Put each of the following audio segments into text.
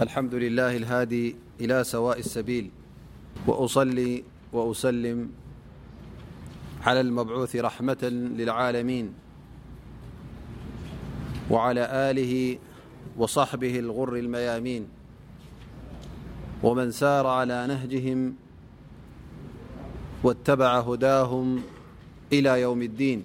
الحمد لله الهادي إلى سواء السبيل وأصلي و أسلم على المبعوث رحمة للعالمين وعلى آله وصحبه الغر الميامين ومن سار على نهجهم واتبع هداهم إلى يوم الدين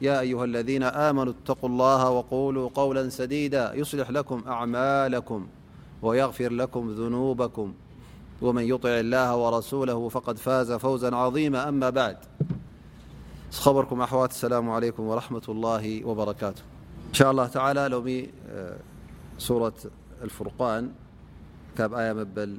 يا أيها الذين آمنوا اتقوا الله وقولو قولا سديدا يصلح لكم أعمالكم ويغفر لكم ذنوبكم ومن يطع الله ورسوله فقد فاز فوزا عظيما أما بعدعلرمة الله وبرإاء الله عالىوالفرنوإنءاله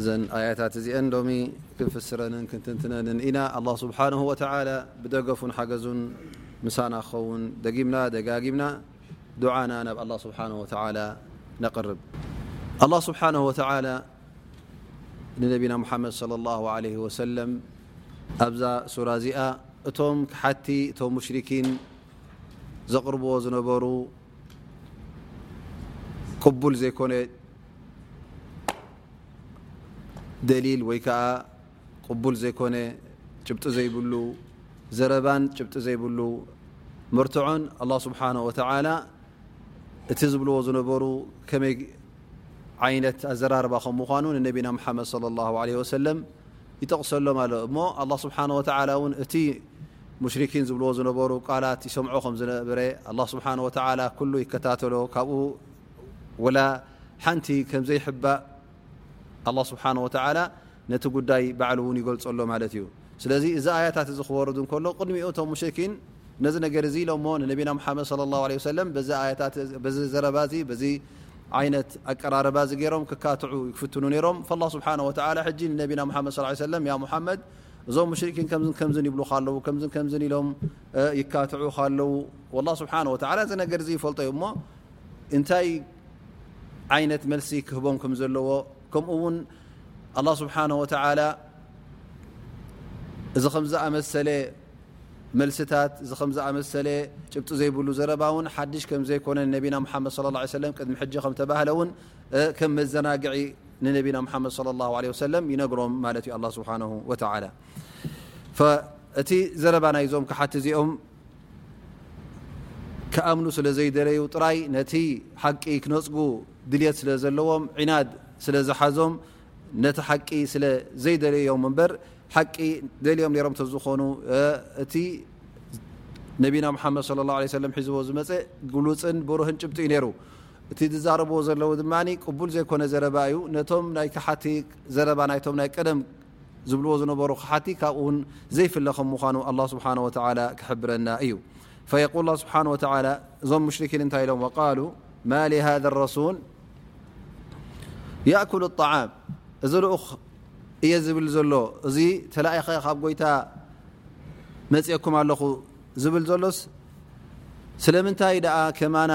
እዘን ኣያታት እዚኤን ሎሚ ክንፍስረንን ክንትንትነንን ኢና ኣላ ስብሓን ወተዓላ ብደገፉን ሓገዙን ምሳና ክኸውን ደጊምና ደጋጊምና ዱዓና ናብ ኣላ ስብሓን ወተዓላ ነቕርብ ኣላ ስብሓን ወተዓላ ንነቢና ሙሓመድ ለ ላ ለ ወሰለም ኣብዛ ሱራ እዚኣ እቶም ክሓቲ እቶም ሙሽርኪን ዘቕርብዎ ዝነበሩ ቅቡል ዘይኮነ ደሊል ወይ ከዓ ቅቡል ዘይኮነ ጭብጢ ዘይብሉ ዘረባን ጭብጢ ዘይብሉ መርትዖን ኣላ ስብሓን ወተላ እቲ ዝብልዎ ዝነበሩ ከመይ ዓይነት ኣዘራርባ ከም ምኳኑ ንነቢና ሓመድ ለ ላ ለ ወሰለም ይጠቕሰሎም ኣሎ እሞ ኣላ ስብሓን ወተላ እውን እቲ ሙሽርኪን ዝብልዎ ዝነበሩ ቃላት ይሰምዖ ከም ዝነበረ ኣላ ስብሓን ወተላ ኩሉ ይከታተሎ ካብኡ ወላ ሓንቲ ከም ዘይሕባእ ኣላ ስብሓን ወተዓላ ነቲ ጉዳይ ባዕሉ እውን ይገልፆ ኣሎ ማለት እዩ ስለዚ እዚ ኣያታት እዚ ክወርዱ ከሎ ቅድሚ ቶም ሙሽኪን ነዚ ነገር እዚ ኢሎሞ ንነቢና ሓመድ ለ ላ ለ ሰለም በዚ ዘረባ እዚ በዚ ዓይነት ኣቀራረባ እዚ ገይሮም ክካትዑ ይክፍትኑ ነይሮም ላ ስብሓ ወላ ሕጂ ንነቢና ሓመድ ሰለም ያ ሙሓመድ እዞም ሙሽኪን ከም ከምዝን ይብሉ ካለው ከም ከምዝን ኢሎም ይካትዑ ካለው ላ ስብሓ ወላ እዚ ነገር እዚ ይፈልጦ እዩ እሞ እንታይ ዓይነት መልሲ ክህቦም ከም ዘለዎ ከምኡ እውን ኣላ ስብሓን ወተዓላ እዚ ከም ዝኣመሰለ መልስታት እዚ ከም ዝኣመሰለ ጭብጢ ዘይብሉ ዘረባ እውን ሓድሽ ከም ዘይኮነ ነቢና ሓመድ ለ ላ ሰለም ቅድሚ ሕጂ ከም ተባህለ እውን ከም መዘናግዒ ንነቢና ሓመድ ለ ላ ለ ሰለም ይነግሮም ማለት እዩ ኣላ ስብሓን ወተዓላ እቲ ዘረባ ናይዞም ክሓቲ እዚኦም ክኣምኑ ስለ ዘይደለዩ ጥራይ ነቲ ሓቂ ክነጽጉ ድልት ስለ ዘለዎም ዒናድ ስለ ዝሓዞም ነቲ ሓቂ ስለ ዘይደለዮም እበር ሓቂ ደልዮም ሮም ተዝኾኑ እቲ ነቢና ሓመድ ص ه عه ሰለ ሒዝዎ ዝመፀ ግሉፅን ብሩህን ጭብጢ እዩ ነሩ እቲ ዝዛረብዎ ዘለዉ ድማ ቅቡል ዘይኮነ ዘረባ እዩ ነቶም ናይ ክሓቲ ዘረባ ናይቶም ናይ ቀደም ዝብልዎ ዝነበሩ ክሓቲ ካብኡ ውን ዘይፍለ ከም ምዃኑ ኣላ ስብሓን ወተላ ክሕብረና እዩ ፈየቁል ላ ስብሓን ወተላ እዞም ሙሽርኪን እንታይ ኢሎም ወቃሉ ማ ሃذ ረሱል የእኩሉ ጣዓም እዚ ልኡኽ እየ ዝብል ዘሎ እዚ ተላኢኸ ካብ ጎይታ መፅኦኩም ኣለኹ ዝብል ዘሎስ ስለምንታይ ደኣ ከማና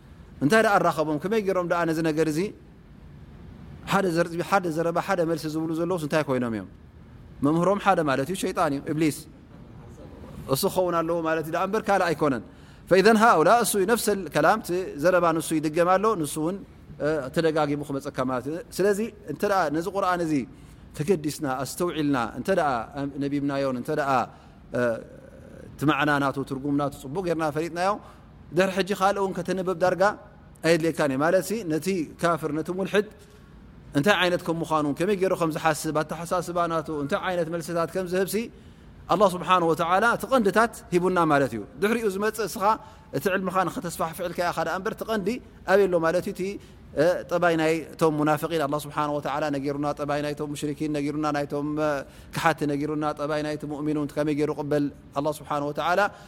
እንታይ ደኣ ኣራኸቦም ከመይ ጌሮም ደኣ ነዚ ነገር እዚ ሓደ ዘርቢ ሓደ ዘረባ ሓደ መልሲ ዝብሉ ዘለውስ እንታይ ኮይኖም እዮም መምህሮም ሓደ ማለት እዩ ሸይጣን እዩ እብሊስ እሱ ክኸውን ኣለዎ ማለት እዩ ደኣ እምበር ካልእ ኣይኮነን ፈኢዘ ሃውላ እሱ ነፍሰ ከላም ቲ ዘረባ ንሱ ይድገም ኣሎ ንሱ እውን ተደጋጊሙ ክመፀካ ማለት እዩ ስለዚ እንተ ነዚ ቁርን እዚ ተገዲስና ኣስተውዒልና እንተ ነቢብናዮን እንተ እቲ ማዕና ናቱ ትርጉም ናቱ ፅቡቅ ገርና ፈሊጥናዮ ድሕሪ ሕጂ ካልእ ውን ከተንብብ ዳርጋ ኣየድልየካን እዩ ማለት ሲ ነቲ ካፍር ነቲ ሙልሕድ እንታይ ዓይነት ከም ምዃኑ ከመይ ገይሩ ከም ዝሓስብ ኣተሓሳስባ ናቱ እንታይ ዓይነት መልስታት ከም ዝህብሲ ኣላ ስብሓን ወተላ እቲ ቐንድታት ሂቡና ማለት እዩ ድሕሪኡ ዝመፅእ እስኻ እቲ ዕልምኻ ንኸተስፋሕፍዕልካ ኢኻ ዳኣ እምበር ትቐንዲ ኣበይ ኣሎ ማለት እዩ እቲ ጠባይ ናይ ቶም ሙናፍቒን ኣላ ስብሓን ወተላ ነጊሩና ጠባይ ናይቶም ሙሽርኪን ነጊሩና ናይቶም ክሓቲ ነጊሩና ጠባይ ናይቲ ሙእሚን ውን ከመይ ገይሩ ቅበል ኣላ ስብሓን ወተላ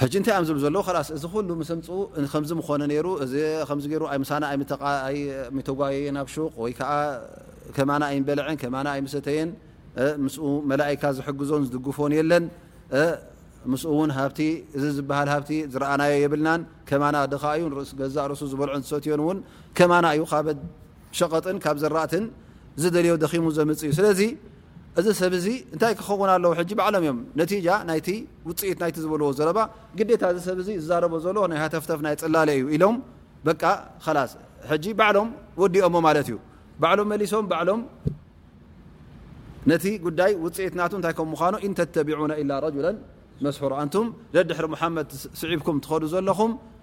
ሕጂ እንታይ እዮም ዝብሉ ዘለዉ ላስ እዚ ኩሉ ምስ ኣምፅኡ ከምዚ ምኾነ ነይሩ እዚ ከምዚ ገይሩ ኣይምሳና ኣይተጓየየ ናብ ሹቅ ወይ ከዓ ከማና ኣይምበልዐን ከማና ኣይምሰተየን ምስ መላእካ ዝሕግዞን ዝድግፎን የለን ምስ እውን ሃብቲ እዚ ዝበሃል ሃብቲ ዝረኣናዮ የብልናን ከማና ድኻ እዩ ንርእስ ገዛእ ርእሱ ዝበልዖን ዝሰትዮን እውን ከማና እዩ ካብ ሸቀጥን ካብ ዘራእትን ዝደልዮ ደኺሙ ዘምፅ እዩ ስለዚ እዚ ሰብ እዚ እንታይ ክኸውን ኣለዎ ሕጂ ባዕሎም እዮም ነቲጃ ናይቲ ውጽኢት ናይቲ ዝበልዎ ዘረባ ግዴታ እዚ ሰብ እዚ ዝዛረቦ ዘሎ ናይ ሃተፍተፍ ናይ ጽላለ እዩ ኢሎም በቃ ኸላስ ሕጂ ባዕሎም ወዲኦሞ ማለት እዩ ባዕሎም መሊሶም ባዕሎም ነቲ ጉዳይ ውጽኢት ናቱ እንታይ ከም ምዃኑ ኢን ተተቢዑና ኢላ ረጁለን መስሑር ኣንቱም ደድሕሪ ሙሓመድ ስዒብኩም ትኸዱ ዘለኹም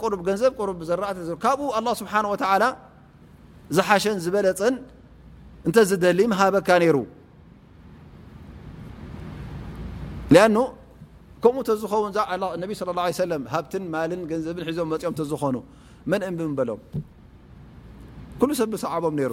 ቁሩብ ገንዘብ ቁሩብ ዘራእቲ ካብኡ ኣላ ስብሓን ወተዓላ ዝሓሸን ዝበለፀን እንተዝደሊ ምሃበካ ነይሩ ኣኑ ከምኡ ተዝኸውን ነቢ ስለ ላ ሰለም ሃብትን ማልን ገንዘብን ሒዞም መፅኦም ተዝኾኑ መን እምቢ ምበሎም ኩሉ ሰብ ብሰዓቦም ነይሩ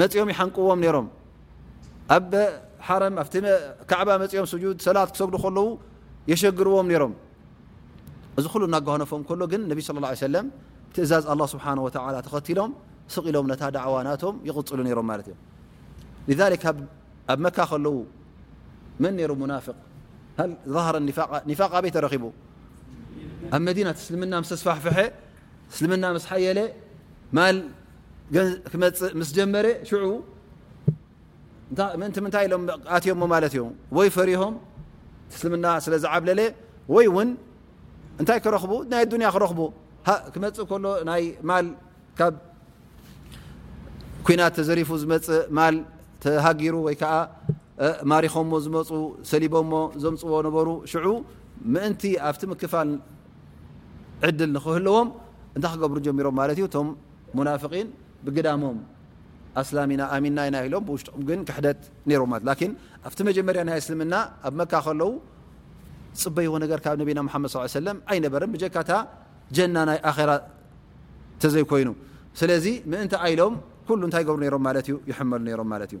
መጺኦም ይሓንቅዎም ነሮም ኣብ ሓረም ኣብቲ ካዕባ መጺኦም ስጁድ ሰላት ክሰግዱ ከለዉ የሸግርዎም ነሮም እዚ ኩሉ እናጓነፎም ከሎ ግን ነቢ ስለ ላ ሰለም ትእዛዝ ኣላ ስብሓን ወተላ ተኸቲሎም ስቕ ኢሎም ነታ ዳዕዋ ናቶም ይቕፅሉ ነሮም ማለት እዮም ሊዛሊክ ኣብ መካ ከለዉ መን ነይሩ ሙናፍቅ ሃ ዛሃረ ኒፋቅ ኣበይ ተረኺቡ ኣብ መዲና ትስልምና ምስ ተስፋሕፍሐ እስልምና ምስ ሓየለ ማል ክመፅእ ምስ ጀመረ ሽዑ ምእንቲ ምንታይ ኢሎም ኣትዮሞ ማለት እዮም ወይ ፈሪሆም እስልምና ስለ ዝዓብለለ ወይ እውን እንታይ ክረኽቡ ናይ ኣዱንያ ክረኽቡ ክመፅእ ከሎ ናይ ማል ካብ ኩናት ተዘሪፉ ዝመፅእ ማል ተሃጊሩ ወይ ከዓ ማሪኾሞ ዝመፁ ሰሊቦሞ ዘምፅዎ ነበሩ ሽዑ ምእንቲ ኣብቲ ምክፋል ዕድል ንኽህልዎም እንታይ ክገብሩ ጀሚሮም ማለት እዩ እቶም ሙናፍቒን ብግዳሞም ኣስላሚና ኣሚና ኢና ኢሎም ብውሽጦም ግን ክሕደት ነይሮም ማለት ላኪን ኣብቲ መጀመርያ ናይ እስልምና ኣብ መካ ከለዉ ጽበይዎ ነገር ካብ ነቢና መሓመድ ስ ሰለም ኣይነበረን ብጀካታ ጀና ናይ ኣኼራ ተዘይኮይኑ ስለዚ ምእንቲ ኣይሎም ኩሉ እንታይ ገብሩ ነይሮም ማለት እዩ ይሕመሉ ነይሮም ማለት እዩ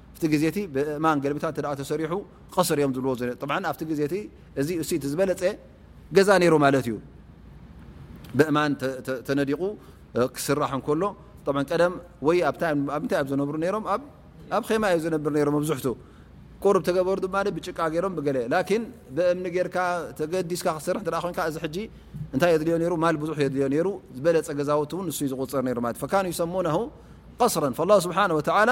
እቲ ግዜ እቲ ብእማን ገልቢታ እተ ተሰሪሑ ቀስር እዮም ዝብልዎ ዘ ኣብቲ ግዜ እቲ እዚ እሲ እቲ ዝበለፀ ገዛ ነይሩ ማለት እዩ ብእማን ተነዲቑ ክስራሕ እንከሎ ቀደም ወይ ኣብምንታይ እዮም ዝነብሩ ነይሮም ኣብ ኼማ እዩ ዝነብር ነይሮም ኣብዝሕቱ ቁርብ ተገበሩ ድማ ብጭቃ ገይሮም ብገለ ላኪን ብእምኒ ጌርካ ተገዲስካ ክሰርሕ እ ኮንካ እዚ ሕጂ እንታይ የድልዮ ነይሩ ማል ብዙሕ የድልዮ ነይሩ ዝበለፀ ገዛውት እውን ንሱ ዝቁፅር ነይሩ ማለት ፈካን ይሰሙናሁ ቀስረን ላ ስብሓን ወተላ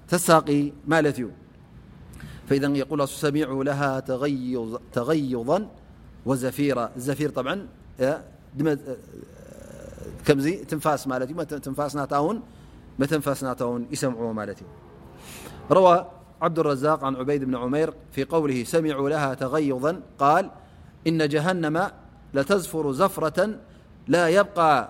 ተሳق እዩ إسمعوا لها تغيظا وزفيرازروى عبد الرزاق عن عبيد بن عمير في قوله سمعوا لها تغيظا قال إن جهنم لتذفر زفرة لا يبقى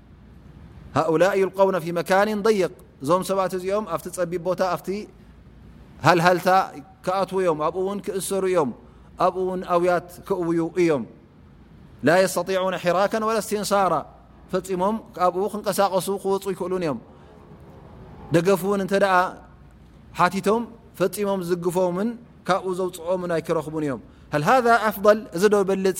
ሃؤላእ ይልቀውነ ፊ መካን ضይቅ እዞም ሰባት እዚኦም ኣብቲ ፀቢብ ቦታ ኣብቲ ሃልሃልታ ክኣትዉ እዮም ኣብኡ እውን ክእሰሩ እዮም ኣብኡ እውን ኣውያት ክእውዩ እዮም ላ የስተጢዑነ ሒራከ ወላ እስትንሳራ ፈፂሞም ኣብኡ ክንቀሳቀሱ ክወፁ ይክእሉን እዮም ደገፍ እውን እንተ ሓቲቶም ፈፂሞም ዝግፎምን ካብኡ ዘውፅኦምን ኣይክረኽቡን እዮም ሃ ኣፍል እዚ ዶ ይበልፅ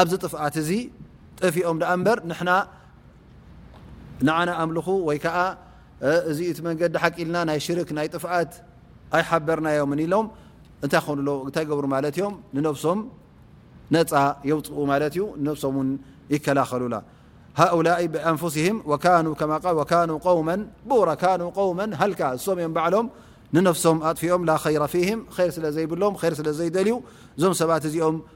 ኣብዚ ጥፍኣት እዚ ጠፊኦም ደኣ እምበር ንሕና ንዓና ኣምልኹ ወይ ከዓ እዚ እቲ መንገዲ ሓቂ ኢልና ናይ ሽርክ ናይ ጥፍኣት ኣይሓበርናዮምን ኢሎም እንታይ ክኾኑ ኣለዎ እንታይ ገብሩ ማለት እዮም ንነብሶም ነፃ የውፅኡ ማለት እዩ ንነብሶም እውን ይከላኸሉላ ሃኡላ ብኣንፍሲህም ወካኑ ከማ ቃል ወካኑ ቆውመን ቡራ ካኑ ቆውመን ሃልካ እሶም እዮም ባዕሎም ንነፍሶም ኣጥፊኦም ላ ኸይረ ፊህም ር ስለ ዘይብሎም ር ስለ ዘይደልዩ እዞም ሰባት እዚኦም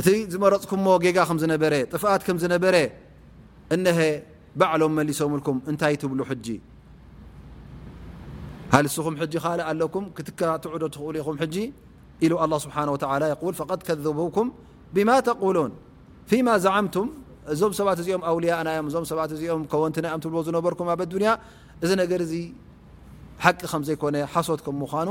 እቲ ዝመረጽኩሞ ጌጋ ከም ዝነበረ ጥፍኣት ከም ዝነበረ እነሀ ባዕሎም መሊሶምልኩም እንታይ ትብሉ ሕጂ ሃል እስኹም ሕጂ ካልእ ኣለኩም ክትከራትዑዶ ትኽእሉ ኢኹም ሕጂ ኢሉ ኣላ ስብሓን ወተላ የቁል ፈቐድ ከዘቡኩም ብማ ተቁሉን ፊማ ዛዓምቱም እዞም ሰባት እዚኦም ኣውልያእና እዮም እዞም ሰባት እዚኦም ከወንትና እዮም ትብልዎ ዝነበርኩም ኣብ ኣዱንያ እዚ ነገር እዚ ሓቂ ከም ዘይኮነ ሓሶት ከም ምዃኑ